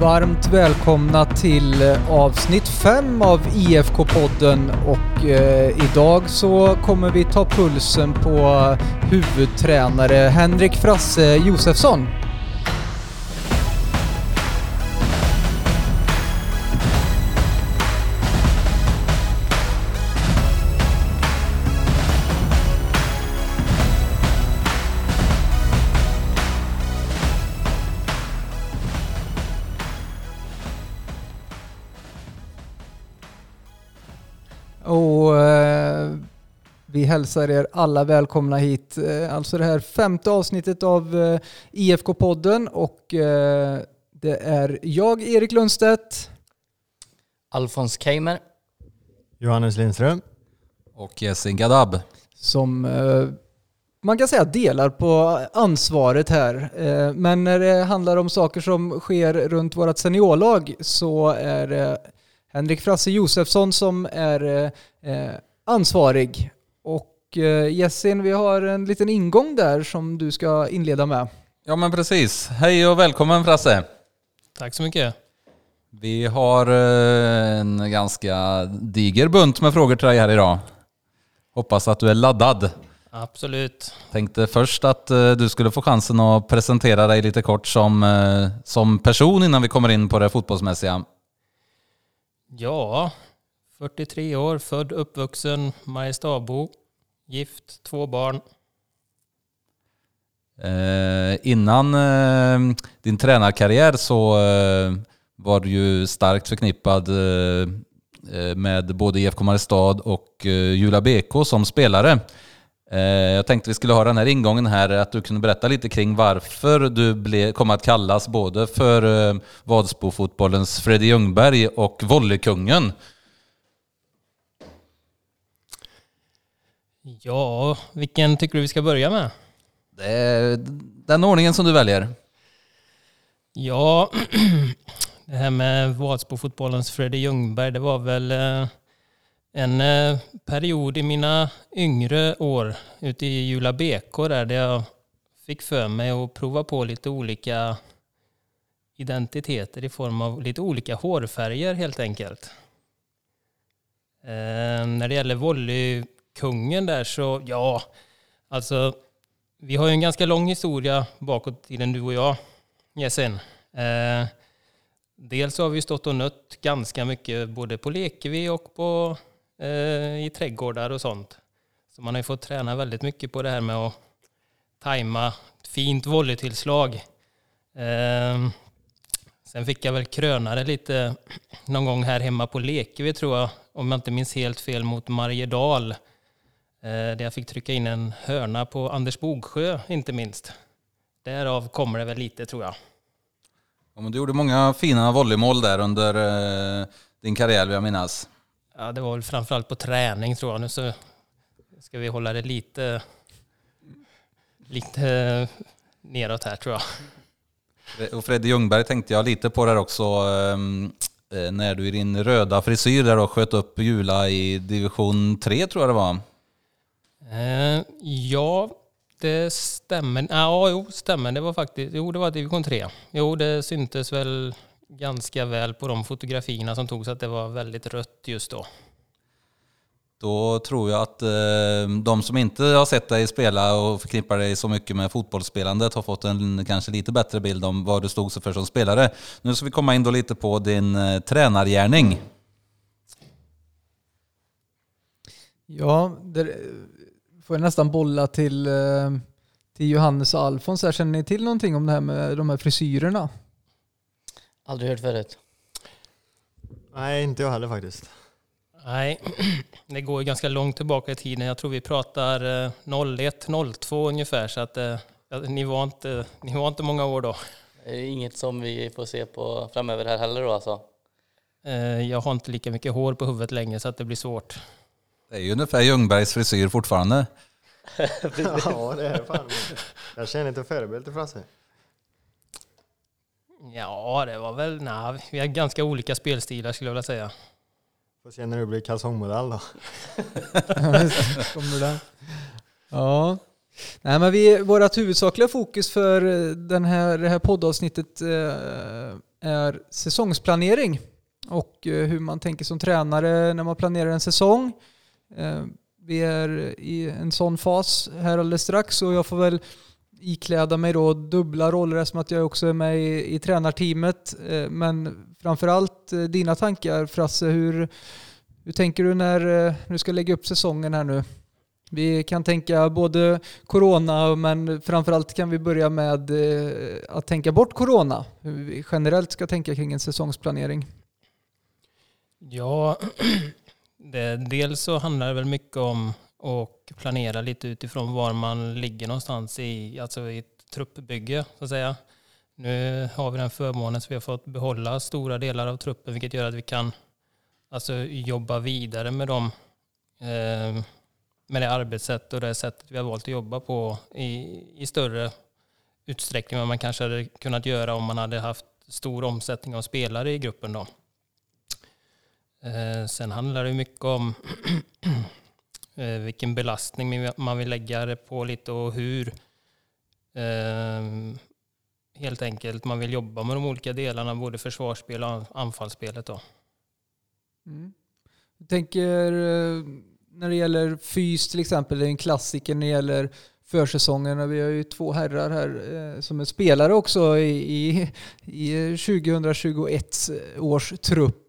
Varmt välkomna till eh, avsnitt 5 av IFK-podden och eh, idag så kommer vi ta pulsen på eh, huvudtränare Henrik Frasse Josefsson. Hälsar er alla välkomna hit. Eh, alltså det här femte avsnittet av eh, IFK-podden och eh, det är jag, Erik Lundstedt. Alfons Keimer. Johannes Lindström. Och Yasin Gadab. som man kan säga delar på ansvaret här. Men när det handlar om saker som sker runt vårt seniorlag så är det Henrik Frasse Josefsson som är ansvarig. Och eh, Jessin, vi har en liten ingång där som du ska inleda med. Ja men precis. Hej och välkommen Frasse. Tack så mycket. Vi har eh, en ganska diger bunt med frågor till dig här idag. Hoppas att du är laddad. Absolut. Tänkte först att eh, du skulle få chansen att presentera dig lite kort som, som person innan vi kommer in på det fotbollsmässiga. Ja, 43 år, född, uppvuxen, Mariestadbo, gift, två barn. Eh, innan eh, din tränarkarriär så eh, var du ju starkt förknippad eh, eh med både IFK Mariestad och eh, Jula BK som spelare. Eh, jag tänkte vi skulle ha den här ingången här, att du kunde berätta lite kring varför du ble, kom att kallas både för eh, Vadsbofotbollens Freddy Ljungberg och volleykungen. Ja, vilken tycker du vi ska börja med? Det är den ordningen som du väljer. Ja, det här med Vadsbofotbollens Freddy Ljungberg, det var väl eh, en eh, period i mina yngre år ute i Jula BK där, där jag fick för mig att prova på lite olika identiteter i form av lite olika hårfärger helt enkelt. Eh, när det gäller kungen där så, ja, alltså vi har ju en ganska lång historia bakåt i den du och jag, Jessen. Eh, dels har vi stått och nött ganska mycket både på Lekevi och på, eh, i trädgårdar och sånt. Så man har ju fått träna väldigt mycket på det här med att tajma ett fint volleytillslag. Eh, sen fick jag väl kröna det lite någon gång här hemma på Lekevi tror jag, om jag inte minns helt fel, mot Mariedal. Eh, där jag fick trycka in en hörna på Anders Bogsjö, inte minst. Därav kommer det väl lite, tror jag. Ja, men du gjorde många fina volleymål där under eh, din karriär vill jag minnas. Ja, det var väl framförallt på träning, tror jag. Nu så ska vi hålla det lite, lite neråt här, tror jag. Och Freddy Ljungberg tänkte jag lite på där också. ehm, eh, När du i din röda frisyr där då sköt upp Jula i division 3 tror jag det var. Eh, ja, det stämmer. Ja, jo, stämmer. Det var faktiskt, jo, det var division 3. Jo, det syntes väl ganska väl på de fotografierna som togs att det var väldigt rött just då. Då tror jag att eh, de som inte har sett dig spela och förknippar dig så mycket med fotbollsspelandet har fått en kanske lite bättre bild om vad du stod för som spelare. Nu ska vi komma in då lite på din eh, tränargärning. Ja, det får jag nästan bolla till, eh, till Johannes och Alfons. här. Känner ni till någonting om det här med de här frisyrerna? Aldrig hört förut. Nej, inte jag heller faktiskt. Nej, det går ju ganska långt tillbaka i tiden. Jag tror vi pratar eh, 01, 02 ungefär. Så att eh, ja, ni, var inte, ni var inte många år då. Det är inget som vi får se på framöver här heller då alltså. Eh, Jag har inte lika mycket hår på huvudet längre så att det blir svårt. Det är ju ungefär Ljungbergs frisyr fortfarande. ja, det är fan. Jag känner inte förebild till Frasse. Ja, det var väl... Nej, vi har ganska olika spelstilar skulle jag vilja säga. Får se när du blir kalsongmodell då. Kommer det? Ja. Nej, men vi, vårt huvudsakliga fokus för den här, det här poddavsnittet eh, är säsongsplanering och eh, hur man tänker som tränare när man planerar en säsong. Eh, vi är i en sån fas här alldeles strax och jag får väl ikläda mig då dubbla roller eftersom att jag också är med i, i tränarteamet. Eh, men framförallt eh, dina tankar Frasse, hur, hur tänker du när du ska lägga upp säsongen här nu? Vi kan tänka både corona men framförallt kan vi börja med att tänka bort corona. Hur vi generellt ska tänka kring en säsongsplanering. Ja, det, dels så handlar det väl mycket om att planera lite utifrån var man ligger någonstans i, alltså i ett truppbygge så att säga. Nu har vi den förmånen så vi har fått behålla stora delar av truppen vilket gör att vi kan alltså, jobba vidare med dem eh, med det arbetssätt och det sättet vi har valt att jobba på i, i större utsträckning än man kanske hade kunnat göra om man hade haft stor omsättning av spelare i gruppen. Då. Eh, sen handlar det mycket om eh, vilken belastning man vill lägga det på lite och hur eh, helt enkelt man vill jobba med de olika delarna, både försvarsspel och anfallsspelet. Då. Mm. Jag tänker eh, när det gäller fys till exempel, det är en klassiker när det gäller försäsongen. Vi har ju två herrar här eh, som är spelare också i, i, i 2021 års trupp.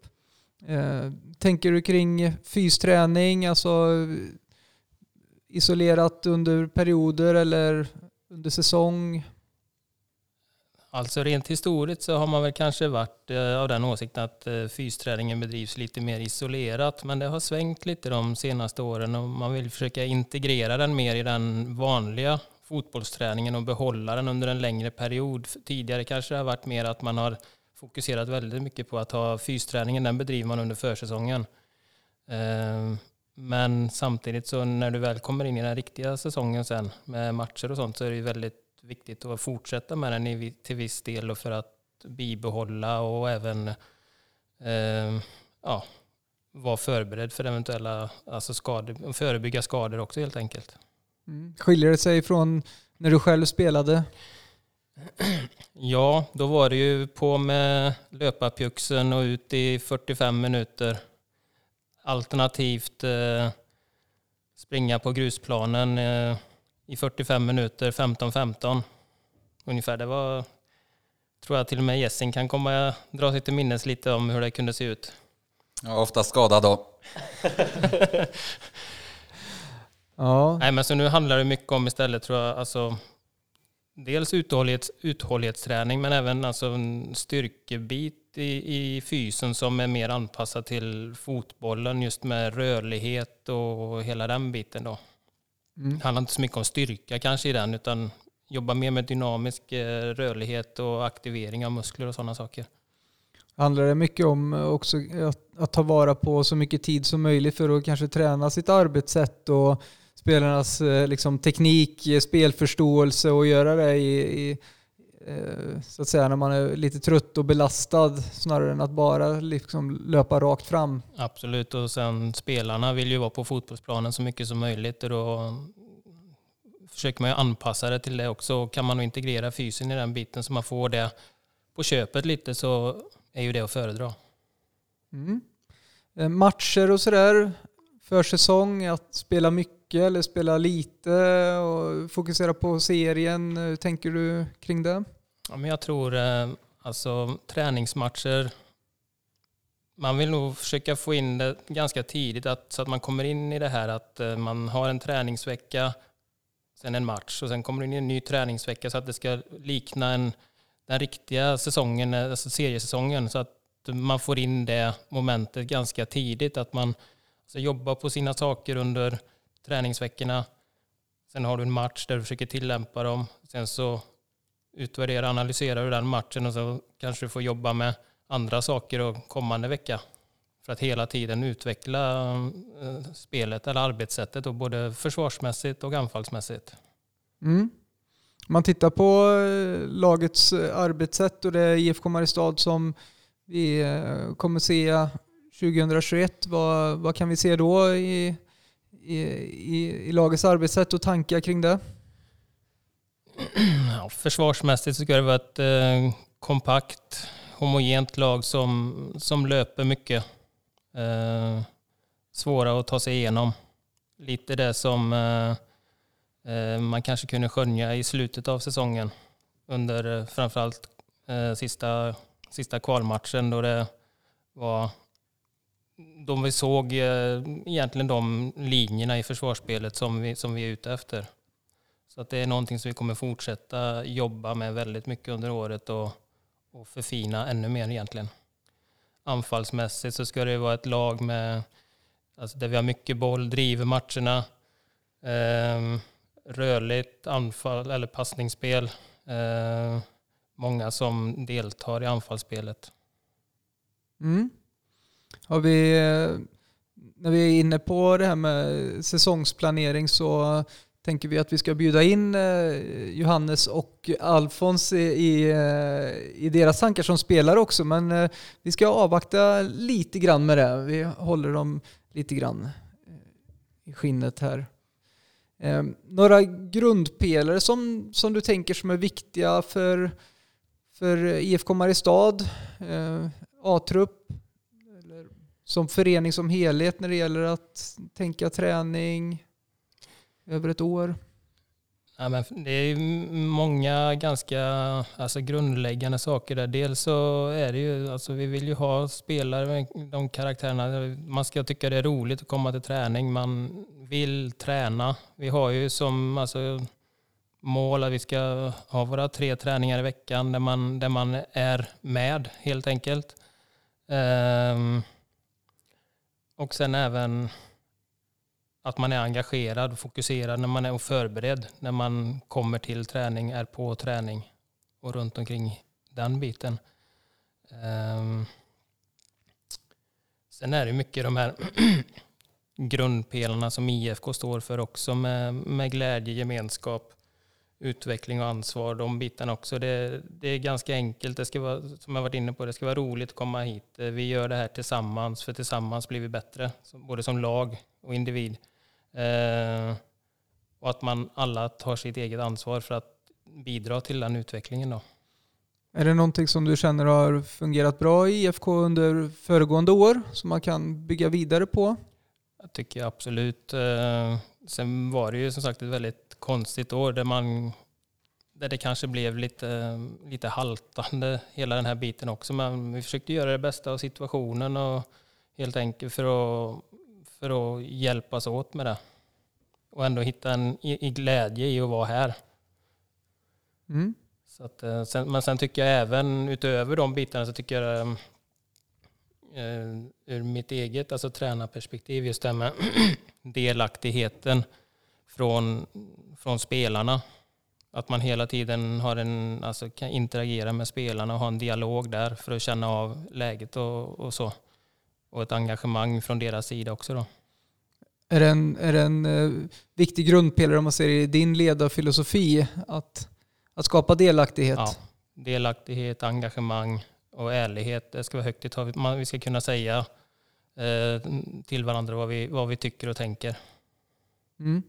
Eh, tänker du kring fysträning, alltså isolerat under perioder eller under säsong? Alltså rent historiskt så har man väl kanske varit eh, av den åsikten att eh, fysträningen bedrivs lite mer isolerat. Men det har svängt lite de senaste åren och man vill försöka integrera den mer i den vanliga fotbollsträningen och behålla den under en längre period. Tidigare kanske det har varit mer att man har fokuserat väldigt mycket på att ha fysträningen, den bedriver man under försäsongen. Ehm, men samtidigt så när du väl kommer in i den riktiga säsongen sen med matcher och sånt så är det väldigt viktigt att fortsätta med den till viss del och för att bibehålla och även ehm, ja, vara förberedd för eventuella alltså skador, förebygga skador också helt enkelt. Mm. Skiljer det sig från när du själv spelade? Ja, då var det ju på med löparpjuxen och ut i 45 minuter. Alternativt eh, springa på grusplanen eh, i 45 minuter, 15-15 ungefär. Det var, tror jag till och med Jessing kan komma dra sig till minnes lite om hur det kunde se ut. Ja, ofta skadad då. ja. Nej, men så nu handlar det mycket om istället tror jag, alltså dels uthållighets, uthållighetsträning men även alltså en styrkebit i, i fysen som är mer anpassad till fotbollen just med rörlighet och hela den biten då. Mm. Det handlar inte så mycket om styrka kanske i den utan jobba mer med dynamisk eh, rörlighet och aktivering av muskler och sådana saker. Handlar det mycket om också att, att, ta vara på så mycket tid som möjligt för att kanske träna sitt arbetssätt och spelarnas eh, liksom, teknik, spelförståelse och göra det i, i eh, så att säga när man är lite trött och belastad snarare än att bara liksom löpa rakt fram. Absolut och sen spelarna vill ju vara på fotbollsplanen så mycket som möjligt och då försöker man ju anpassa det till det också. Kan man integrera fysen i den biten så man får det på köpet lite så är ju det att föredra. Mm. Eh, matcher och sådär, försäsong, att spela mycket eller spela lite och fokusera på serien. Hur tänker du kring det? Ja, men jag tror eh, alltså träningsmatcher man vill nog försöka få in det ganska tidigt att, så att man kommer in i det här att eh, man har en träningsvecka sen en match och sen kommer du in i en ny träningsvecka så att det ska likna en, den riktiga säsongen, eh, alltså seriesäsongen, så att man får in det momentet ganska tidigt, att man så jobba på sina saker under träningsveckorna. Sen har du en match där du försöker tillämpa dem. Sen så utvärderar och analyserar du den matchen och så kanske du får jobba med andra saker och kommande vecka för att hela tiden utveckla eh, spelet eller arbetssättet, och både försvarsmässigt och anfallsmässigt. Mm. Man tittar på eh, lagets eh, arbetssätt och det är IFK Mariestad som vi kommer se 2021. Vad, vad kan vi se då i, i, i, i lagets arbetssätt och tankar kring det? Ja, försvarsmässigt så ska det vara ett eh, kompakt homogent lag som, som löper mycket. Eh, svåra att ta sig igenom. Lite det som eh, eh man kanske kunde skönja i slutet av säsongen. Under eh, framförallt eh, sista, sista kvalmatchen då det var de vi såg eh, egentligen de linjerna i försvarsspelet som vi, som vi är ute efter. Så att det är någonting som vi kommer fortsätta jobba med väldigt mycket under året och, och förfina ännu mer egentligen. Anfallsmässigt så ska det vara ett lag med, alltså där vi har mycket boll, driver matcherna, eh, rörligt anfall eller passningsspel. Eh, många som deltar i anfallsspelet. Mm. Har vi, eh, när vi är inne på det här med säsongsplanering så tänker vi att vi ska bjuda in eh, Johannes och Alfons i, i, eh, i deras tankar som spelare också. Men vi ska avvakta lite grann med det. Vi håller dem lite grann i skinnet här. Några grundpelare som, som du tänker som är viktiga för, för IFK Mariestad, A-trupp, som förening som helhet när det gäller att tänka träning över ett år? Ja, men det är många ganska alltså grundläggande saker där. Dels så är det ju, alltså vi vill ju ha spelare med de karaktärerna. Man ska tycka det är roligt att komma till träning. Man vill träna. Vi har ju som alltså, mål att vi ska ha våra tre träningar i veckan där man, där man är med helt enkelt. Um, och sen även att man är engagerad och fokuserad när man är förberedd när man kommer till träning, är på träning och runt omkring den biten. Um, sen är det mycket de här grundpelarna som IFK står för också med, med glädje, gemenskap, utveckling och ansvar, de bitarna också. Det, det, är ganska enkelt, det ska vara, som jag varit inne på, det ska vara roligt att komma hit. Vi gör det här tillsammans, för tillsammans blir vi bättre, både som lag och individ. Eh, och att man alla tar sitt eget ansvar för att bidra till den utvecklingen. Då. Är det någonting som du känner har fungerat bra i IFK under föregående år som man kan bygga vidare på? Jag tycker absolut. Eh, sen var det ju som sagt ett väldigt konstigt år där man där det kanske blev lite, lite haltande hela den här biten också. Men vi försökte göra det bästa av situationen och helt enkelt för att, för att hjälpas åt med det. Och ändå hitta en i, glädje i att vara här. Mm. Så att, eh, sen, men sen tycker jag även utöver de bitarna så tycker jag eh, ur mitt eget alltså tränarperspektiv just det här med delaktigheten från, från spelarna. Att man hela tiden har en, alltså, kan interagera med spelarna och ha en dialog där för att känna av läget och, och så. Och ett engagemang från deras sida också. Då. Är det en, är det en uh, viktig grundpelare om man ser i din ledarfilosofi att, att skapa delaktighet? Ja, delaktighet, engagemang och ärlighet. Det ska vara högt i tak. Vi ska kunna säga eh, till varandra vad vi, vad vi tycker och tänker. Mm.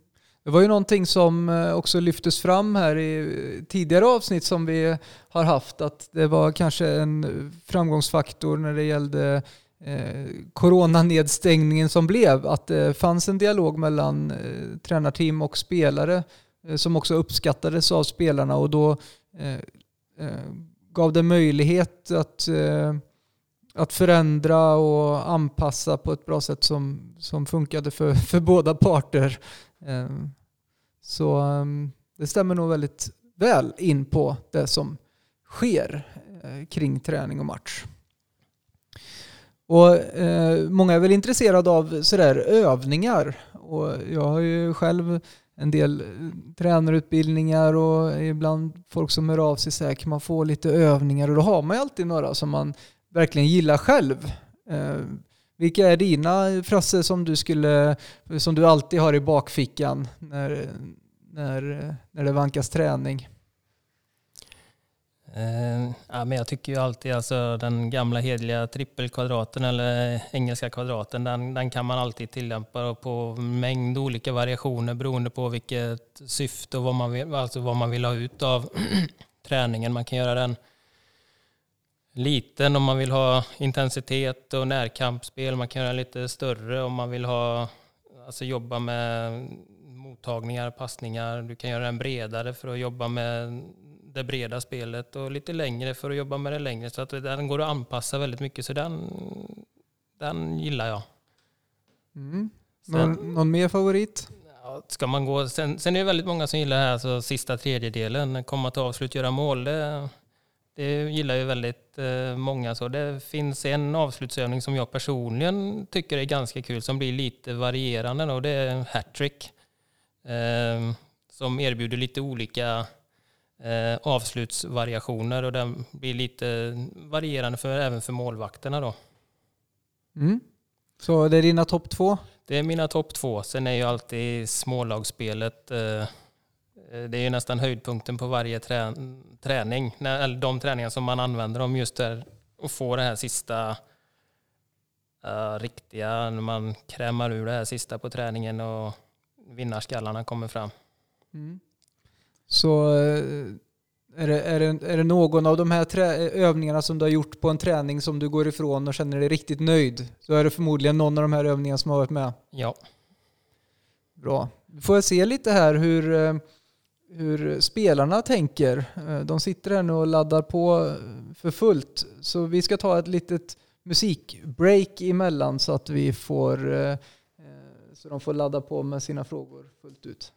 Det var ju någonting som eh, också lyftes fram här i tidigare avsnitt som vi har haft, att det var kanske en framgångsfaktor när det gällde eh, coronanedstängningen som blev, att det fanns en dialog mellan eh, tränarteam och spelare eh, som också uppskattades av spelarna och då eh, eh, gav det möjlighet att, att förändra och anpassa på ett bra sätt som, som funkade för, för båda parter. Ehm, så ehm, det stämmer nog väldigt väl in på det som sker eh, kring träning och match. Och eh, många är väl intresserade av sådär övningar. Och jag har ju själv en del eh, tränarutbildningar och ibland folk som hör av sig säger kan man få lite övningar? Och då har man ju alltid några som man verkligen gillar själv. Eh, vilka är dina fraser som du, skulle, som du alltid har i bakfickan när, när, när det vankas träning? Uh, ja, men jag tycker ju alltid alltså den gamla hedliga trippelkvadraten eller engelska kvadraten, den, den kan man alltid tillämpa på mängd olika variationer beroende på vilket syfte och vad man vill, alltså vad man vill ha ut av träningen. Man kan göra den liten om man vill ha intensitet och närkampsspel. Man kan göra lite större om man vill ha, alltså jobba med mottagningar, passningar. Du kan göra den bredare för att jobba med det breda spelet och lite längre för att jobba med det längre. Så att den går att anpassa väldigt mycket. Så den, den gillar jag. Mm. Någon, någon mer favorit? Ska man gå, sen, sen är det väldigt många som gillar det här, alltså sista tredjedelen, komma till avslut, göra mål. Det, det gillar ju väldigt eh, många. Så det finns en avslutsövning som jag personligen tycker är ganska kul, som blir lite varierande. Och det är hattrick. Eh, som erbjuder lite olika eh, avslutsvariationer och den blir lite varierande för, även för målvakterna. Då. Mm. Så det är dina topp två? Det är mina topp två. Sen är ju alltid smålagsspelet eh, det är ju nästan höjdpunkten på varje trä, träning. Eller de träningar som man använder om just där och få det här sista uh, riktiga, när man krämar ur det här sista på träningen och vinnarskallarna kommer fram. Mm. Så eh, är det, är, det, är det någon av de här trä, övningarna som du har gjort på en träning som du går ifrån och känner dig riktigt nöjd, så är det förmodligen någon av de här övningarna som har varit med? Ja. Bra. Får se lite här hur, eh, hur spelarna tänker. Eh, de sitter här nu och laddar på för fullt. Så vi ska ta ett litet musikbreak emellan så att vi får eh, eh, så de får ladda på med sina frågor fullt ut.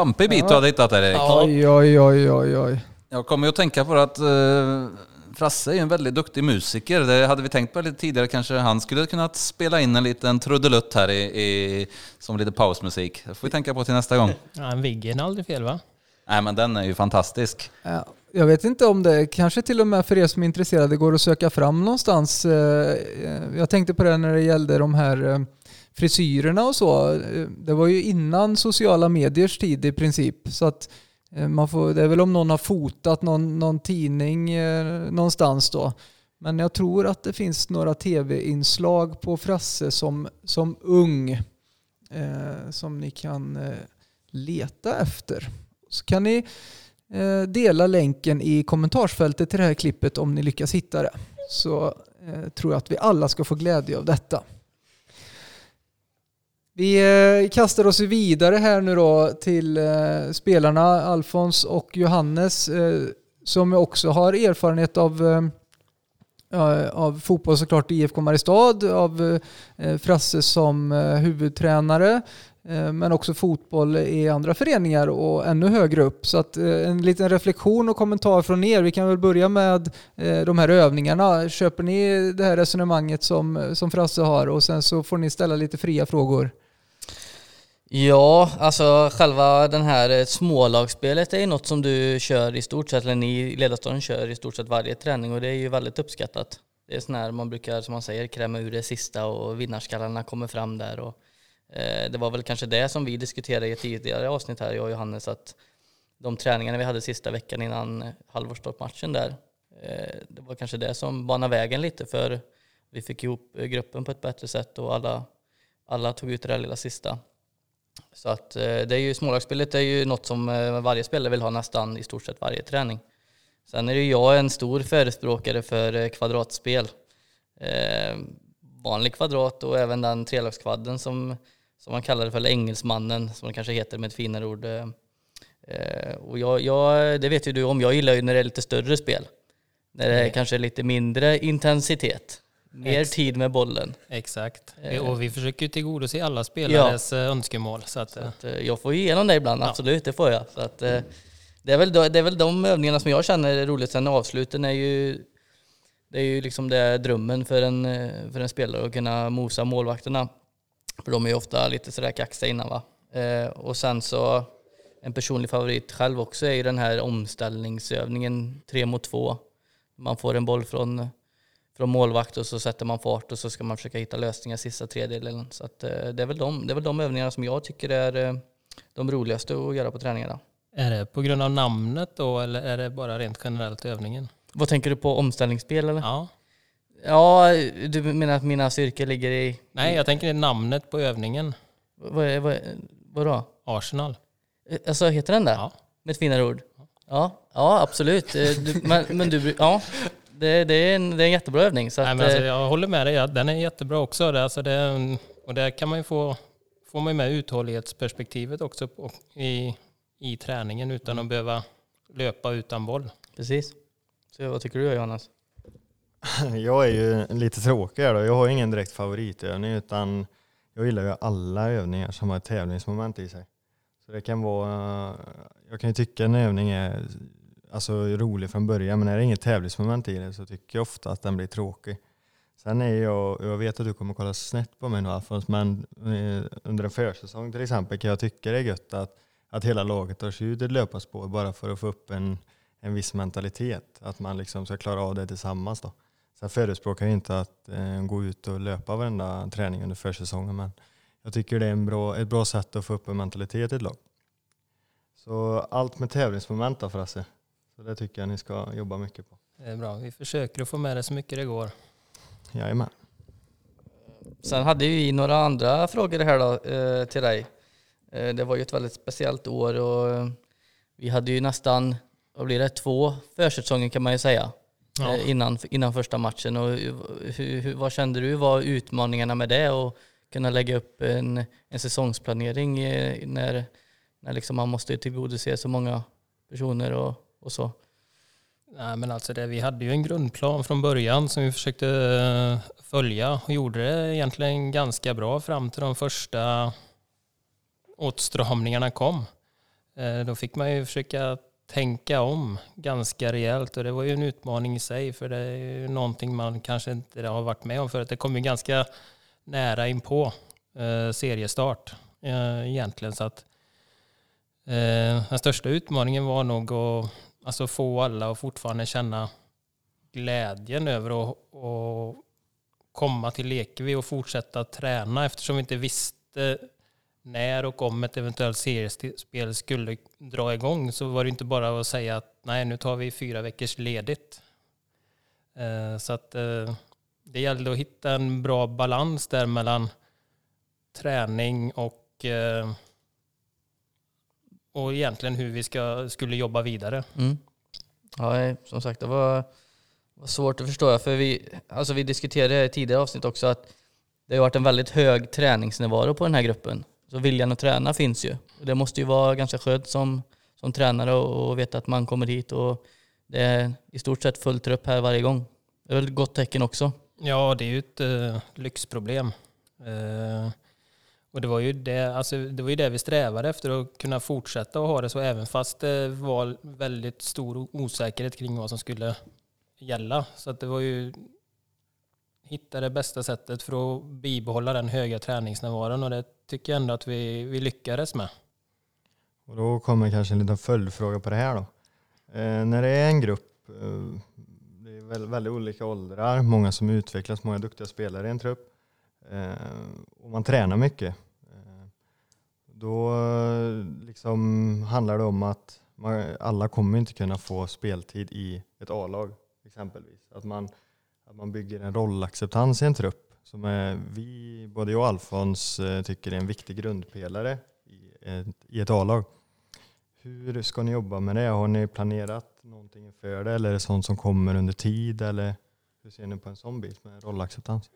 Pampig bit du hade hittat där Erik. Oj, oj, oj, oj, oj. Jag kommer ju att tänka på att uh, Frasse är en väldigt duktig musiker. Det hade vi tänkt på lite tidigare. Kanske han skulle kunnat spela in en liten trudelutt här i, i, som lite pausmusik. Det får vi tänka på till nästa gång. Ja, en Viggen är aldrig fel va? Nej men den är ju fantastisk. Ja, jag vet inte om det kanske till och med för er som är intresserade går att söka fram någonstans. Eh, jag tänkte på det när det gällde de här frisyrerna och så, eh, det var ju innan sociala mediers tid i princip. Så att eh, man får, det är väl om någon har fotat någon, någon tidning eh, någonstans då. Men jag tror att det finns några tv-inslag på Frasse som, som ung eh, som ni kan eh, leta efter. Så kan ni eh, dela länken i kommentarsfältet till det här klippet om ni lyckas hitta det. Så eh, tror jag att vi alla ska få glädje av detta. Vi eh, kastar oss vidare här nu då till eh, spelarna Alfons och Johannes eh, som också har erfarenhet av, av fotboll såklart i IFK Mariestad, av Frasse som huvudtränare men också fotboll i andra föreningar och ännu högre upp. Så att en liten reflektion och kommentar från er. Vi kan väl börja med de här övningarna. Köper ni det här resonemanget som, som Frasse har och sen så får ni ställa lite fria frågor. Ja, alltså själva den här eh, smålagsspelet är ju något som du kör i stort sett, eller ni i ledarstaden kör i stort sett varje träning och det är ju väldigt uppskattat. Det är sån här man brukar, som man säger, kräma ur det sista och vinnarskallarna kommer fram där. Och, eh, det var väl kanske det som vi diskuterade i ett tidigare avsnitt här, jag och Johannes, att de träningarna vi hade sista veckan innan halvårsstoppmatchen där, eh, det var kanske det som banade vägen lite för vi fick ihop eh, gruppen på ett bättre sätt och alla, alla tog ut det där lilla sista. Så att eh, det är ju smålagsspelet är ju något som eh, varje spelare vill ha nästan i stort sett varje träning. Sen är ju jag en stor förespråkare för eh, kvadratspel. vanlig kvadrat och även den trelagskvadden som, som man kallar det för, eller engelsmannen som det kanske heter med ett finare ord. Eh, eh, och jag, jag, det vet ju du om, jag gillar ju när det är lite större spel. När det är Mm. kanske lite mindre intensitet. Mer Ex- tid med bollen. Exakt. Eh. Och vi försöker ju tillgodose alla spelares eh, önskemål. Så att, Så eh, att, eh, jag får ju igenom det ibland, Ja. absolut, det får jag. Så att, eh, det, är väl, det är väl de övningarna som jag känner är roligt. Sen avsluten är ju, det är ju liksom det drömmen för en, för en spelare att kunna mosa målvakterna. För de är ju ofta lite sådär kaxiga innan va. Eh, och sen så, en personlig favorit själv också är ju den här omställningsövningen tre mot två. Man får en boll från, från målvakt och så sätter man fart och så ska man försöka hitta lösningar sista tredjedelen. Så att, eh, det, är väl de, det är väl de övningarna som jag tycker är eh, de roligaste att göra på träningarna. är det på grund av namnet då eller är det bara rent generellt övningen? Vad tänker du på omställningsspel eller? Ja. Ja, du menar att mina styrkor ligger i... Nej, jag tänker namnet på övningen. Vad, är- vad, vadå? Arsenal. Eh, Alltså heter den det? Ja. Med ett finare ord? Ja, ja absolut. Du, men, men du, ja, det, det, är en, det är en jättebra övning. Så Nej, att, men alltså, eh, jag håller med dig, den är jättebra också. Det, alltså det, och där kan man ju få, får man med uthållighetsperspektivet också på, i, i träningen utan att behöva löpa utan boll. Precis. Så vad tycker du Johannes? Jag är ju lite tråkig här då. Jag har ingen direkt favoritövning utan jag gillar ju alla övningar som har ett tävlingsmoment i sig. Så det kan vara, jag kan ju tycka en övning är alltså, rolig från början men är det inget tävlingsmoment i det så tycker jag ofta att den blir tråkig. Sen är jag, jag vet att du kommer kolla snett på mig nu Alfons, men eh, under en försäsong till exempel kan jag tycka det är gött att, att hela laget tar sig ut ett löparspår bara för att få upp en, en viss mentalitet. Att man liksom ska klara av det tillsammans då. Sen förespråkar jag inte att eh, gå ut och löpa varenda träning under försäsongen men jag tycker det är en bra, ett bra sätt att få upp en mentalitet i ett lag. Så allt med tävlingsmoment då Frasse. Så det tycker jag ni ska jobba mycket på. Det är bra. Vi försöker att få med det så mycket det går. Jajamän. Sen hade vi några andra frågor här då, eh, till dig. Eh, det var ju ett väldigt speciellt år och eh, vi hade ju nästan, vad blir det, två försäsonger kan man ju säga. Ja. innan, innan första matchen. Och hur, hur, vad kände du var utmaningarna med det och kunna lägga upp en, en säsongsplanering när, när liksom man måste tillgodose så många personer och, och så? Nej, men alltså det, vi hade ju en grundplan från början som vi försökte eh, följa och gjorde det egentligen ganska bra fram till de första åtstramningarna kom. Eh, då fick man ju försöka tänka om ganska rejält och det var ju en utmaning i sig för det är ju någonting man kanske inte har varit med om förut. Det kom ju ganska nära in på eh, seriestart eh, egentligen så att eh, den största utmaningen var nog att alltså, få alla att fortfarande känna glädjen över att, och komma till Lekevi och fortsätta träna eftersom vi inte visste när och om ett eventuellt seriespel skulle dra igång så var det inte bara att säga att nej nu tar vi fyra veckors ledigt. Eh, så att eh, det gällde att hitta en bra balans där mellan träning och, eh, och egentligen hur vi ska, skulle jobba vidare. Mm. Ja, som sagt, det var, var svårt att förstå. För vi, alltså vi diskuterade i tidigare avsnitt också att det har varit en väldigt hög träningsnärvaro på den här gruppen. Så viljan att träna finns ju. Det måste ju vara ganska skönt som, som tränare och, och veta att man kommer hit och det är i stort sett fullt upp här varje gång. Det är väl ett gott tecken också. Ja, det är ju ett eh, lyxproblem. Eh, och det var, ju det, alltså, det var ju det vi strävade efter, att kunna fortsätta att ha det så även fast det var väldigt stor osäkerhet kring vad som skulle gälla. Så att det var ju hitta det bästa sättet för att bibehålla den höga träningsnärvaron och det tycker jag ändå att vi, vi lyckades med. Och då kommer kanske en liten följdfråga på det här då. Eh, när det är en grupp, eh, det är väldigt olika åldrar, många som utvecklas, många duktiga spelare i en trupp. Eh, och man tränar mycket. Eh, då eh, liksom handlar det om att man, alla kommer inte kunna få speltid i ett A-lag exempelvis. Att man, att man bygger en rollacceptans i en trupp som är, vi, både jag och Alfons tycker är en viktig grundpelare i ett, i ett A-lag. Hur ska ni jobba med det? Har ni planerat någonting inför det eller är det sånt som kommer under tid? Eller hur ser ni på en sån bit med rollacceptans?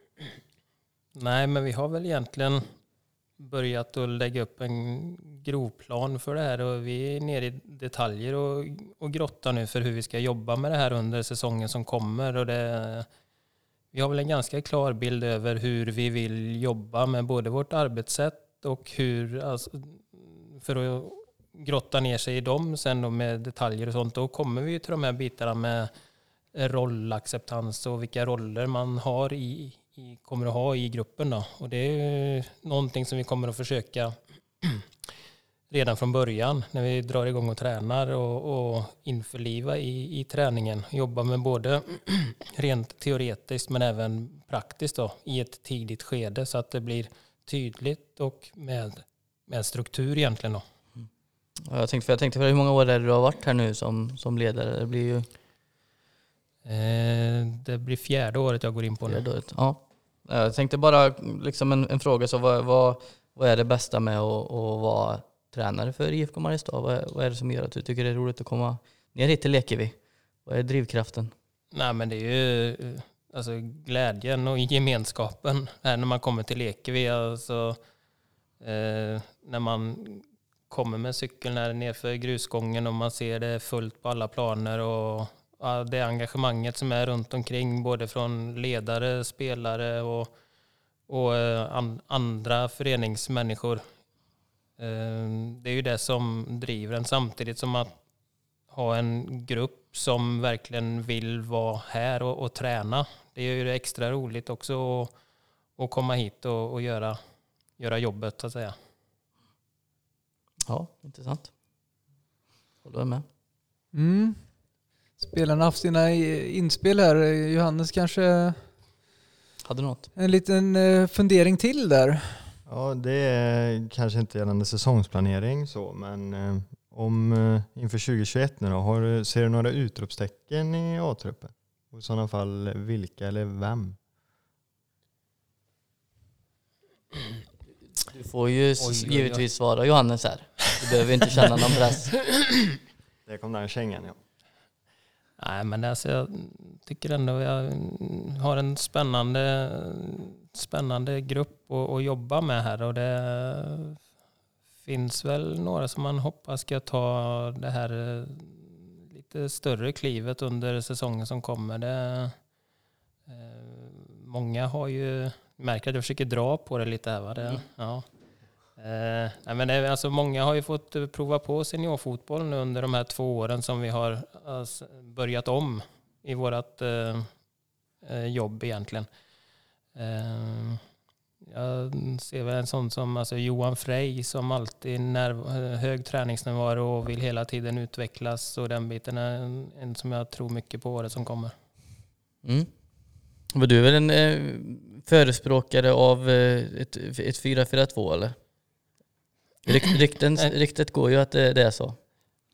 Nej, men vi har väl egentligen börjat att lägga upp en grovplan för det här och vi är nere i detaljer och, och grottar nu för hur vi ska jobba med det här under säsongen som kommer. Och det, vi har väl en ganska klar bild över hur vi vill jobba med både vårt arbetssätt och hur, alltså, för att grotta ner sig i dem sen då med detaljer och sånt, då kommer vi till de här bitarna med rollacceptans och vilka roller man har i, i, kommer att ha i gruppen. Då. Och det är någonting som vi kommer att försöka redan från början när vi drar igång och tränar och, och införliva i, i träningen. Jobba med både rent teoretiskt men även praktiskt då, i ett tidigt skede så att det blir tydligt och med, med struktur egentligen. Då. Mm. Jag tänkte, för jag tänkte för hur många år är det du har varit här nu som, som ledare? Det blir ju det blir fjärde året jag går in på nu. Ja. Jag tänkte bara liksom en, en fråga, så vad, vad, vad är det bästa med att, att vara tränare för IFK Mariestad? Vad, är- vad är det som gör att du tycker det är roligt att komma ner hit till Lekevi? Vad är drivkraften? Nej men det är ju eh, alltså, glädjen och gemenskapen här när man kommer till Lekevi. Alltså, eh, när man kommer med cykeln här nerför grusgången och man ser det fullt på alla planer och det engagemanget som är runt omkring både från ledare, spelare och, och eh, an, andra föreningsmänniskor. Eh, det är ju det som driver en samtidigt som att ha en grupp som verkligen vill vara här och, och träna. Det är ju extra roligt också att, att komma hit och, och göra, göra jobbet så att säga. Ja, intressant. Håller jag med. Mm. Spelarna har haft sina i- inspel här. Johannes kanske Hade något? en liten eh, fundering till där. Ja, det är kanske inte gällande säsongsplanering så, men eh, om eh, inför 2021 nu då, har du, ser du några utropstecken i A-truppen? Och i sådana fall vilka eller vem? Du får ju Oj, oj, oj. givetvis svara Johannes här. Du behöver inte känna någon press. Det kom den kängan ja. Nej, men alltså, jag tycker ändå jag har en spännande, spännande grupp att, att jobba med här och det finns väl några som man hoppas ska ta det här eh, lite större klivet under säsongen som kommer. Det, eh, många har ju, märker att jag försöker dra på det lite här va? Det, ja. Eh, nej men det, alltså många har ju fått eh, prova på seniorfotboll nu under de här två åren som vi har alltså, börjat om i vårt eh, eh, jobb egentligen. Eh, jag ser väl en sån som alltså Johan Frey som alltid nerv, eh, hög träningsnärvaro och vill hela tiden utvecklas och den biten är en, en som jag tror mycket på året som kommer. Mm. Men du är väl en eh, förespråkare av ett, ett 4-4-2 eller? Ryk, rykten, ryktet går ju att det, det är så.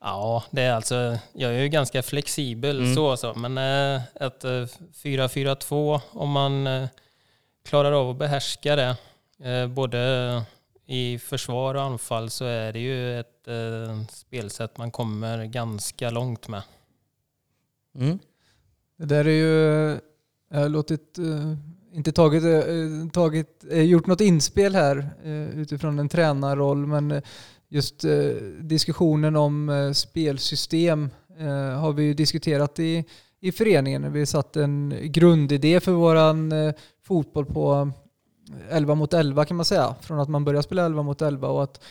Ja, det är alltså, jag är ju ganska flexibel Mm. så, så men eh, ett eh, 4-4-2 om man eh, klarar av att behärska det eh, både i försvar och anfall så är det ju ett eh, spelsätt man kommer ganska långt med. Mm. Det där är ju, jag har låtit, eh, inte tagit, eh, tagit, eh, gjort något inspel här eh, utifrån en tränarroll, men just diskussionen om spelsystem har vi ju diskuterat i, i föreningen. Vi har satt en grundidé för våran fotboll på 11 mot 11 kan man säga. Från att man börjar spela 11 mot 11 och att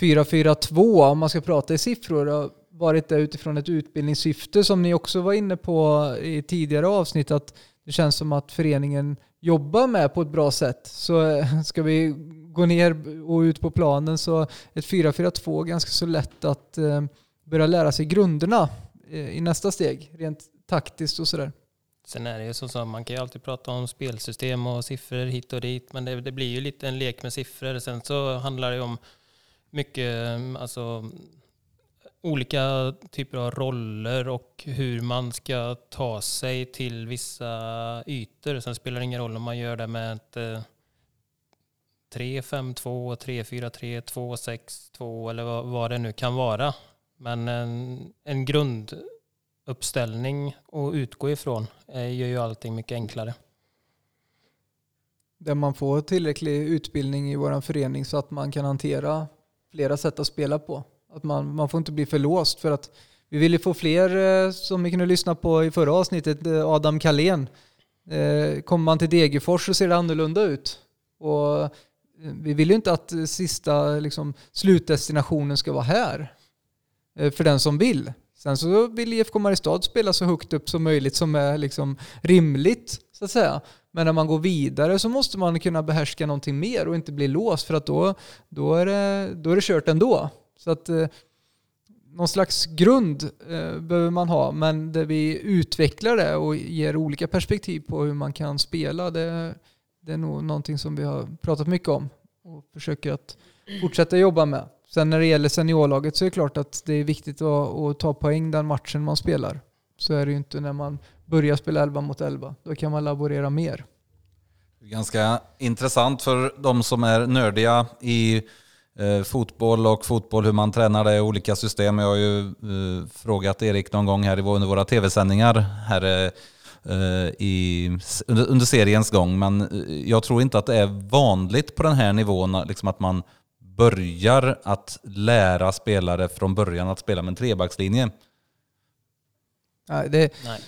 4-4-2 om man ska prata i siffror har varit det utifrån ett utbildningssyfte som ni också var inne på i tidigare avsnitt att det känns som att föreningen jobba med på ett bra sätt. Så eh, ska vi gå ner och ut på planen så ett 4-4-2 är ganska så lätt att eh, börja lära sig grunderna eh, i nästa steg, rent taktiskt och sådär. Sen är det ju så att man kan ju alltid prata om spelsystem och siffror hit och dit, men det, det blir ju lite en lek med siffror. Sen så handlar det ju om mycket, alltså olika typer av roller och hur man ska ta sig till vissa ytor. Sen spelar det ingen roll om man gör det med ett 3-5-2, 3-4-3, 2-6-2 eller vad, vad det nu kan vara. Men en, en grunduppställning att utgå ifrån gör ju allting mycket enklare. där man får tillräcklig utbildning i vår förening så att man kan hantera flera sätt att spela på. Att man, man får inte bli för låst för att vi ville få fler, eh, som vi kunde lyssna på i förra avsnittet, eh, Adam Kalén. Eh, kommer man till Degerfors så ser det annorlunda ut. Och vi vill ju inte att sista liksom, slutdestinationen ska vara här. För den som vill. Sen så vill IFK Mariestad spela så högt upp som möjligt som är liksom rimligt, så att säga. Men när man går vidare så måste man kunna behärska någonting mer och inte bli låst för att då, då, är, det, då är det kört ändå. Så att eh, någon slags grund eh, behöver man ha, men där vi utvecklar det och ger olika perspektiv på hur man kan spela, det, det är nog någonting som vi har pratat mycket om och försöker att fortsätta jobba med. Sen när det gäller seniorlaget så är det klart att det är viktigt att, att ta poäng den matchen man spelar. Så är det ju inte när man börjar spela 11 mot 11. Då kan man laborera mer. Ganska intressant för de som är nördiga i eh, fotboll och fotboll, hur man tränar det olika system. Jag har ju eh, frågat Erik någon gång här i under våra tv-sändningar här eh, i, under, under, seriens gång, men jag tror inte att det är vanligt på den här nivån liksom att man börjar att lära spelare från början att spela med en trebackslinje. Nej, det, Nej.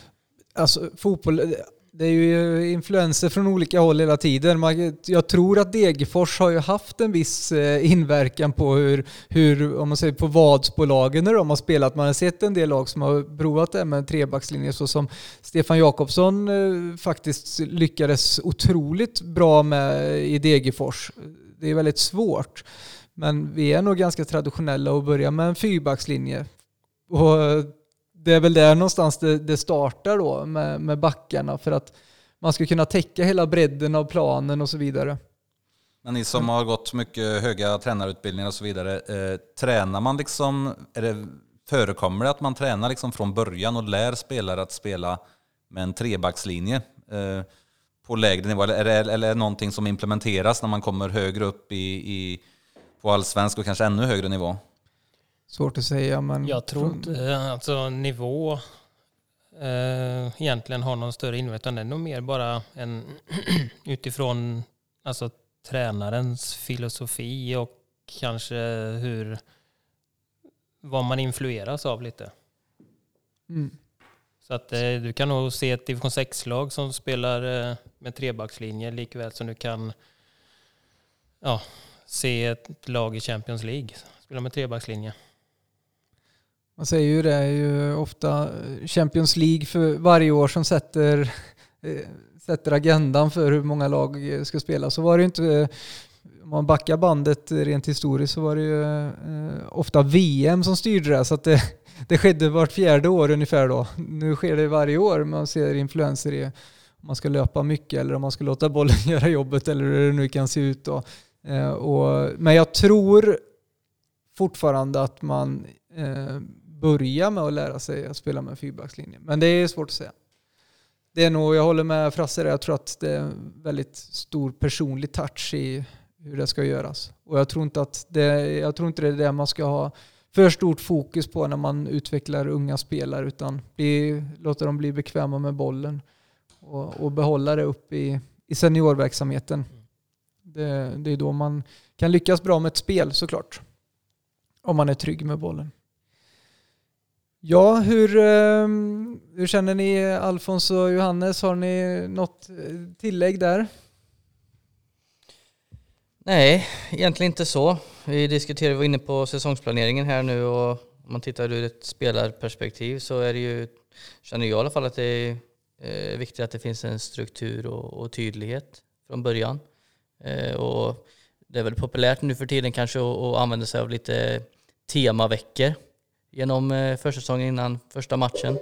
Alltså, fotboll, det är ju influenser från olika håll hela tiden. Jag tror att Degerfors har ju haft en viss eh, inverkan på hur, hur om man säger på Vadsbolagen när de har spelat. Man har sett en del lag som har provat det med en trebackslinje så som Stefan Jakobsson eh, faktiskt lyckades otroligt bra med i Degerfors. Det är väldigt svårt. Men vi är nog ganska traditionella och börjar med en fyrbackslinje. Och eh, det är väl där någonstans det, det startar då med, med backarna för att man ska kunna täcka hela bredden av planen och så vidare. Men ni som har gått mycket höga tränarutbildningar och så vidare, eh, tränar man liksom, är det, förekommer det att man tränar liksom från början och lär spelare att spela med en trebackslinje eh, på lägre nivå? Eller är, det, eller är det någonting som implementeras när man kommer högre upp i, i på allsvensk och kanske ännu högre nivå? Svårt att säga men... Jag tror inte alltså nivå eh, egentligen har någon större inverkan. Det är nog mer bara en utifrån alltså, tränarens filosofi och kanske hur vad man influeras av lite. Mm. Så att eh, du kan nog se ett division 6-lag som spelar eh, med trebackslinje likväl som du kan ja, se ett lag i Champions League spela med trebackslinje. Man säger ju det är ju ofta Champions League för varje år som sätter, eh, sätter agendan för hur många lag ska spela. Så var det ju inte, om man backar bandet rent historiskt så var det ju eh, ofta VM som styrde det. Så att det, det skedde vart fjärde år ungefär då. Nu sker det varje år. Man ser influenser i om man ska löpa mycket eller om man ska låta bollen göra jobbet eller hur det nu kan se ut. Då. Eh, och, men jag tror fortfarande att man börja med att lära sig att spela med fyrbackslinje. Men det är svårt att säga. Det är nog, jag håller med Frasse där, jag tror att det är en väldigt stor personlig touch i hur det ska göras. Och jag tror inte att det, jag tror inte det är det man ska ha för stort fokus på när man utvecklar unga spelare utan bli, låta dem bli bekväma med bollen och, och behålla det upp i, i seniorverksamheten. Det, det är då man kan lyckas bra med ett spel såklart. Om man är trygg med bollen. Ja, hur, ehm, hur känner ni Alfons och Johannes? Har ni något eh, tillägg där? Nej, egentligen inte så. Vi diskuterade, var inne på säsongsplaneringen här nu och om man tittar ur ett spelarperspektiv så är det ju, känner jag i alla fall att det är eh, viktigt att det finns en struktur och, och tydlighet från början. Eh, och det är väl populärt nu för tiden kanske att använda sig av lite temaveckor genom eh, försäsongen innan första matchen.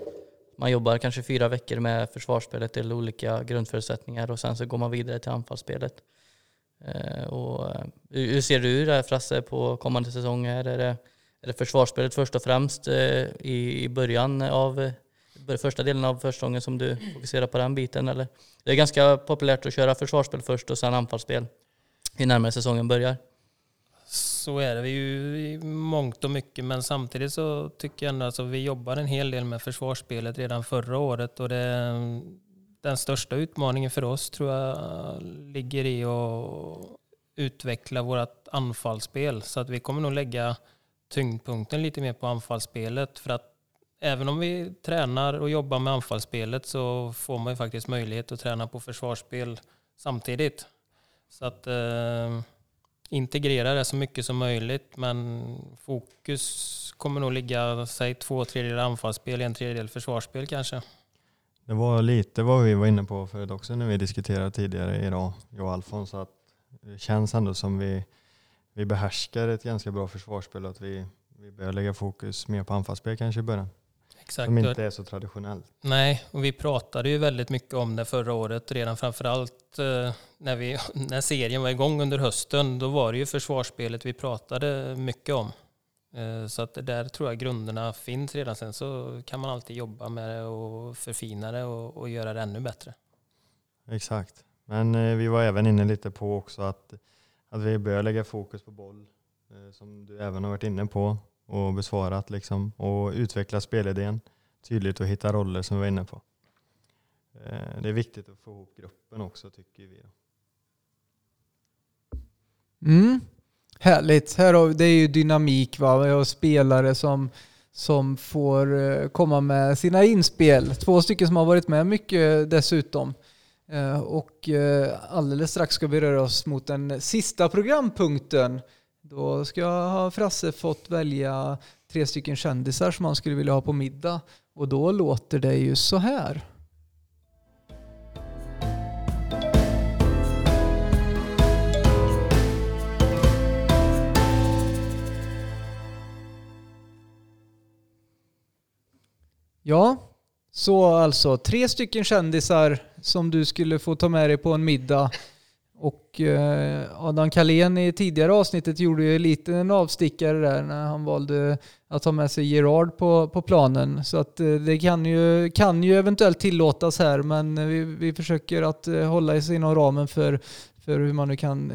Man jobbar kanske fyra veckor med försvarsspelet till olika grundförutsättningar och sen så går man vidare till anfallsspelet. Eh, och eh, hur ser du det Frasse på kommande säsonger? Är det, är det försvarsspelet först och främst i, början av första delen av försäsongen som du fokuserar på den biten? Eller? Det är ganska populärt att köra försvarsspel först och sen anfallsspel ju närmare säsongen börjar. Så är det ju i mångt och mycket, men samtidigt så tycker jag ändå att alltså, vi jobbar en hel del med försvarsspelet redan förra året och det den största utmaningen för oss tror jag ligger i att utveckla vårt anfallsspel. Så att vi kommer nog lägga tyngdpunkten lite mer på anfallsspelet. För att även om vi tränar och jobbar med anfallsspelet så får man ju faktiskt möjlighet att träna på försvarsspel samtidigt. Så att eh, integrera det så mycket som möjligt men fokus kommer nog ligga, säg två tredjedelar anfallsspel, en tredjedel försvarsspel kanske. Det var lite vad vi var inne på förut också när vi diskuterade tidigare idag, jag och Alfons, att det känns ändå som vi, vi behärskar ett ganska bra försvarsspel och att vi, vi börjar lägga fokus mer på anfallsspel kanske i början. Exakt. Som inte är så traditionellt. Nej, och vi pratade ju väldigt mycket om det förra året, redan framförallt eh, när, vi, när serien var igång under hösten. Då var det ju försvarsspelet vi pratade mycket om. Eh, så att där tror jag grunderna finns redan. Sen så kan man alltid jobba med det och förfina det och, och göra det ännu bättre. Exakt. Men eh, vi var även inne lite på också att, att vi börjar lägga fokus på boll, som du även har varit inne på och besvarat liksom, och utveckla spelidén tydligt och hitta roller som vi var inne på. Eh, det är viktigt att få ihop gruppen också tycker vi. Mm. Härligt. Här har, det är ju dynamik. Va? Vi har spelare som, som får eh, komma med sina inspel. Två stycken som har varit med mycket dessutom. Eh, och alldeles strax ska vi röra oss mot den sista programpunkten. Då ska Frasse fått välja tre stycken kändisar som han skulle vilja ha på middag. Och då låter det ju så här. Ja, så alltså tre stycken kändisar som du skulle få ta med dig på en middag. Och eh, Adam Kalén i tidigare avsnittet gjorde ju lite en avstickare där när han valde att ta med sig Gerard på, på planen. Så att eh, det kan ju, kan ju eventuellt tillåtas här men vi, vi försöker att eh, hålla oss inom ramen för, för hur man nu kan,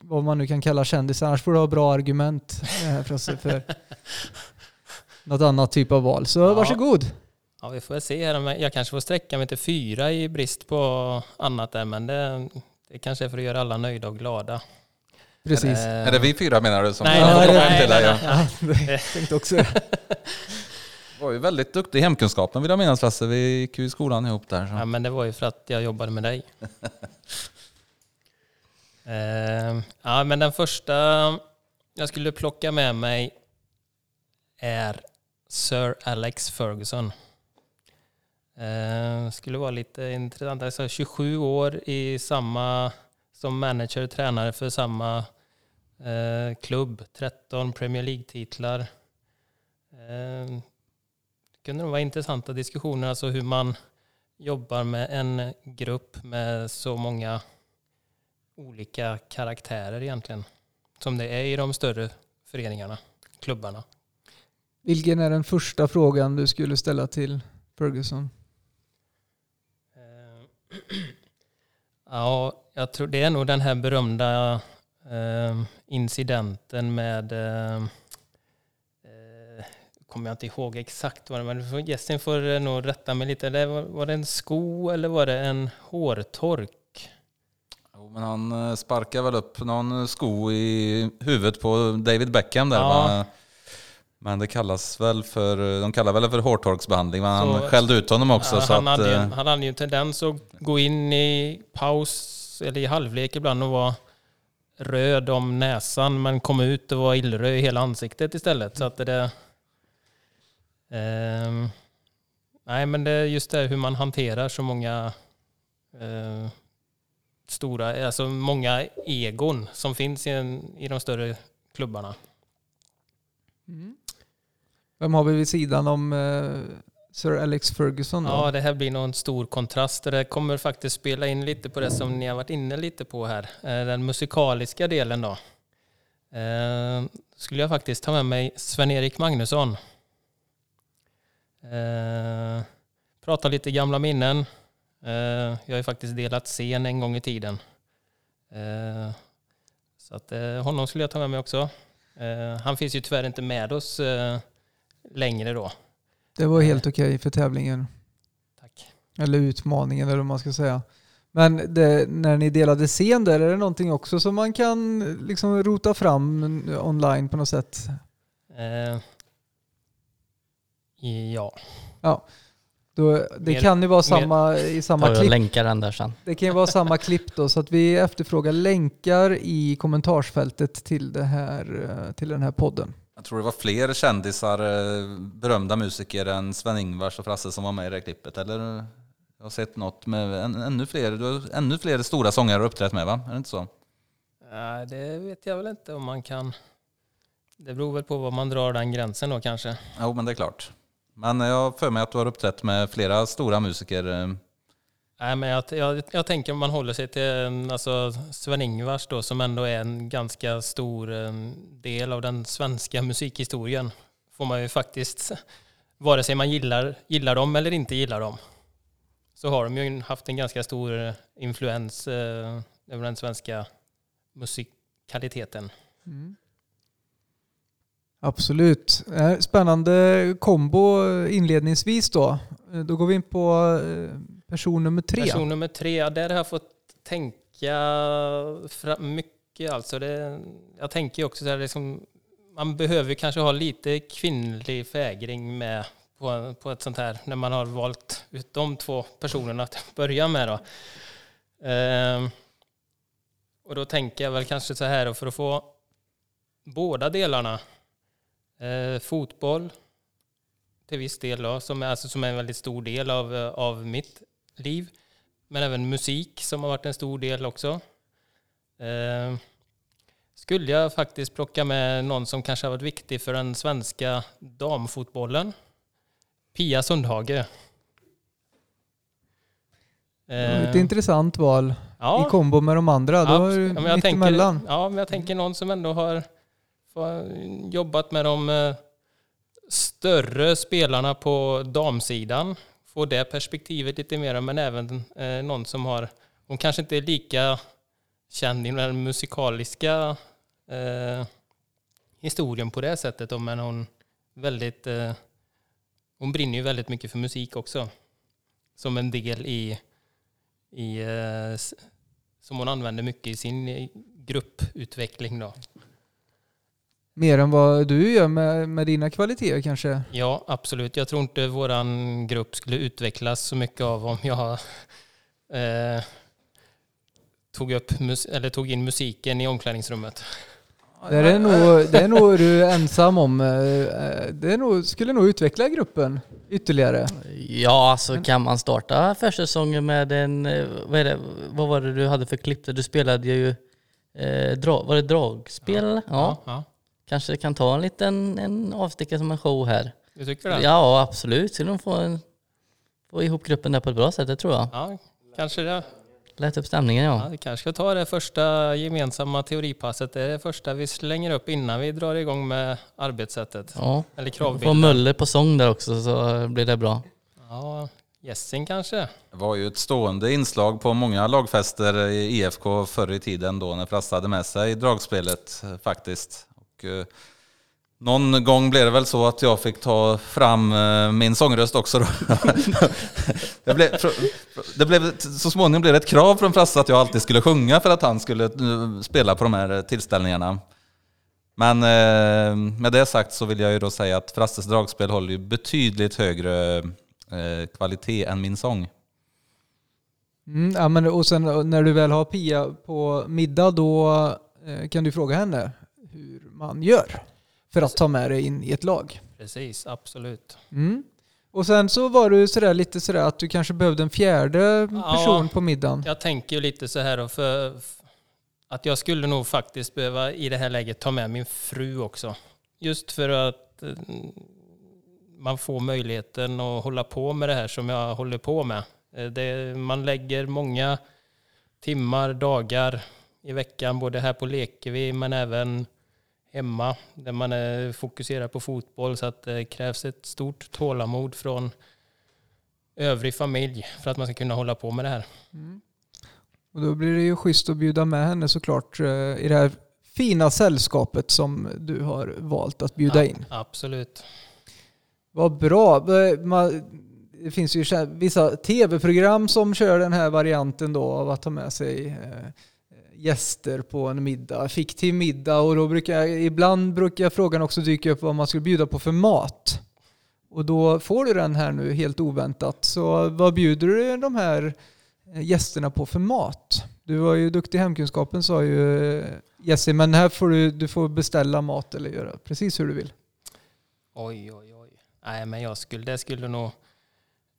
vad man nu kan kalla kändisar. Annars får du ha bra argument för, för något annat typ av val. Så ja. varsågod. Ja, vi får väl se här. Jag kanske får sträcka mig till fyra i brist på annat där, men det, det kanske är för att göra alla nöjda och glada. Precis. Är det, är det vi fyra menar du? Som nej, nej, nej, nej, nej, ja. tänkte också var ju väldigt duktig i hemkunskapen vill jag minnas Lasse. Vi gick ju i skolan ihop där. Så. Ja, men det var ju för att jag jobbade med dig. uh, ja, men den första jag skulle plocka med mig är Sir Alex Ferguson. Eh, skulle vara lite intressant. Alltså 27 år i samma, som manager och tränare för samma eh, klubb. 13 Premier League-titlar. Eh, det kunde nog vara intressanta diskussioner, alltså hur man jobbar med en grupp med så många olika karaktärer egentligen. Som det är i de större föreningarna, klubbarna. Vilken är den första frågan du skulle ställa till Ferguson? Ja, jag tror det är nog den här berömda eh, incidenten med eh, eh kommer jag inte ihåg exakt vad det var, men gästen får nog rätta mig lite. Det var, var det en sko eller var det en hårtork? Jo, men han eh, sparkar väl upp någon sko i huvudet på David Beckham där. Ja. Men det kallas väl för, de kallar väl för hårtorksbehandling, men så, han skällde ut honom också. Ja, så han, att, hade ju, eh, han hade ju en tendens att gå in i paus eller i halvlek ibland och vara röd om näsan men kom ut och var illröd i hela ansiktet istället. Så att det... Eh, nej men det är just det hur man hanterar så många eh, stora, alltså många egon som finns i, en, i de större klubbarna. Mm. Vem har vi vid sidan om eh, Sir Alex Ferguson då? Ja, det här blir nog en stor kontrast. Det kommer faktiskt spela in lite på det som ni har varit inne lite på här. Eh, den musikaliska delen då. Eh, skulle jag faktiskt ta med mig Sven-Erik Magnusson. Eh, prata lite gamla minnen. Eh, jag har ju faktiskt delat scen en gång i tiden. Eh, så att eh, honom skulle jag ta med mig också. Eh, han finns ju tyvärr inte med oss eh, längre då. Det var helt okej okay för tävlingen. Tack. Eller utmaningen eller vad man ska säga. Men det, när ni delade scen där, är det någonting också som man kan liksom rota fram online på något sätt? Eh, ja. Då, det Mer- kan ju vara samma, i samma klipp. länkar den där sen. Det kan ju vara samma klipp då, så att vi efterfrågar länkar i kommentarsfältet till, det här, eh, till den här podden. Jag tror det var fler kändisar, eh, berömda musiker än Sven-Ingvars och Frasse som var med i det klippet. Eller? Jag har sett något med än, ännu, fler, du har ännu fler stora sångare har uppträtt med va? Är det inte så? Nej, det vet jag väl inte om man kan. Det beror väl på var man drar den gränsen då kanske. Jo men det är klart. Men jag har för mig att du har uppträtt med flera stora musiker. Nej, men jag, jag, jag tänker om man håller sig till alltså, Sven-Ingvars då, som ändå är en ganska stor eh, del av den svenska musikhistorien. Får man ju faktiskt, vare sig man gillar, gillar dem eller inte gillar dem, så har de ju haft en ganska stor eh, influens eh, över den svenska musikaliteten. Mm. Absolut. Eh, spännande kombo inledningsvis då. Då går vi in på eh, person nummer tre. Person nummer tre, ja, där har jag fått tänka mycket. Alltså det, jag tänker också så här, liksom, man behöver kanske ha lite kvinnlig fägring med på, på ett sånt här, när man har valt ut de två personerna att börja med. Då. Ehm, och då tänker jag väl kanske så här, för att få båda delarna, eh, fotboll till viss del, då, som, är, alltså, som är en väldigt stor del av, eh, av mitt liv. Men även musik som har varit en stor del också. Eh, skulle jag faktiskt plocka med någon som kanske har varit viktig för den svenska damfotbollen. Pia Sundhage. Ett Eh, intressant val ja, i kombo med de andra. Då är ja, mittemellan. tänker, ja, men jag tänker någon som ändå har jobbat med de eh, större spelarna på damsidan. Få det perspektivet lite mer, men även eh, någon som har, hon kanske inte är lika känd i den musikaliska eh, historien på det sättet, då, men hon väldigt, eh, hon brinner ju väldigt mycket för musik också. Som en del i, i eh, som hon använder mycket i sin eh, grupputveckling. Då. Mer än vad du gör med, med dina kvaliteter kanske. Ja, absolut. Jag tror inte våran grupp skulle utvecklas så mycket av om jag eh, tog, upp mus- eller tog in musiken i omklädningsrummet. Det är, nog, det är nog du ensam om. Eh, eh, Det är nog, skulle nog utveckla gruppen ytterligare. Ja, alltså kan man starta försäsongen med en... eh, Vad, är det, vad var det du hade för klipp? där? Du spelade ju... Eh, dra, var det dragspel? Ja. ja. ja. Kanske kan ta en liten en avstickare som en show här. Du tycker det? Ja, absolut. Skulle de få, en, få ihop gruppen där på ett bra sätt, det tror jag. Ja, kanske det. Lätt upp stämningen, Ja, ja. vi kanske ska ta det första gemensamma teoripasset. Det är det första vi slänger upp innan vi drar igång med arbetssättet. ja. Eller Få kravbilden. Möller på sång där också så blir det bra. Ja, Jessing kanske. Det var ju ett stående inslag på många lagfester i IFK förr i tiden då när Frasse hade med sig dragspelet faktiskt. Och, eh, någon gång blev det väl så att jag fick ta fram eh, min sångröst också. Då. det, blev, det blev, så småningom blev det ett krav från Frasse att jag alltid skulle sjunga för att han skulle eh, spela på de här tillställningarna. Men med det sagt så vill jag ju då säga att Frasses dragspel håller ju betydligt högre kvalitet än min sång. Mm, ja, men, och sen när du väl har Pia på middag då kan du fråga henne man gör för att ta med dig in i ett lag. Precis, absolut. Mm. Och sen så var du sådär, lite sådär att du kanske behövde en fjärde Ja. person på middagen. Jag tänker ju lite så här då, för att jag skulle nog faktiskt behöva i det här läget ta med min fru också. Just för att eh, man får möjligheten att hålla på med det här som jag håller på med. Eh, Det, man lägger många timmar, dagar i veckan, både här på Lekevi men även hemma där man är fokuserad på fotboll så att det krävs ett stort tålamod från övrig familj för att man ska kunna hålla på med det här. Mm. Och då blir det ju schysst att bjuda med henne såklart eh, i det här fina sällskapet som du har valt att bjuda in. Absolut. Vad bra. Eh, det finns ju vissa tv-program som kör den här varianten då av att ta med sig eh, gäster på en middag, fiktiv middag och då brukar jag, ibland brukar frågan också dyka upp vad man skulle bjuda på för mat. Och då får du den här nu helt oväntat. Så vad bjuder du de här eh, gästerna på för mat? Du var ju duktig i hemkunskapen sa ju eh, Jesse, men här får du, du får beställa mat eller göra precis hur du vill. Oj, oj, oj. Nej, men jag skulle, det skulle nog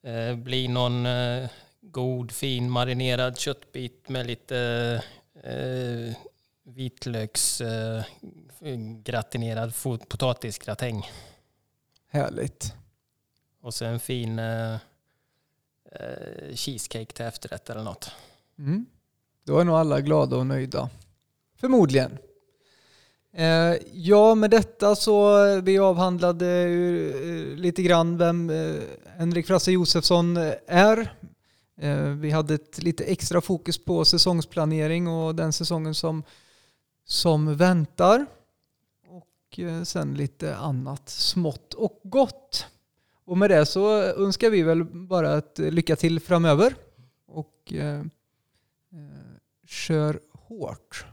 eh, bli någon eh, god, fin marinerad köttbit med lite eh, vitlöks eh, gratinerad fot- potatisgratäng. Härligt. Och så en fin eh, eh, cheesecake till efterrätt eller något. Mm. Då är nog alla glada och nöjda. Förmodligen. Eh, ja, med detta så vi avhandlade eh, lite grann vem eh, Henrik Frasse Josefsson eh, är. Eh, vi hade ett lite extra fokus på säsongsplanering och den säsongen som, som väntar. Och eh, sen lite annat smått och gott. Och med det så önskar vi väl bara ett lycka till framöver. Och eh, eh, kör hårt.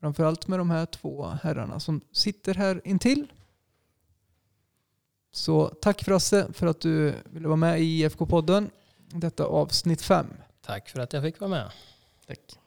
Framförallt med de här två herrarna som sitter här intill. Så tack Frasse för att du ville vara med i IFK-podden. Detta avsnitt 5. Tack för att jag fick vara med. Tack.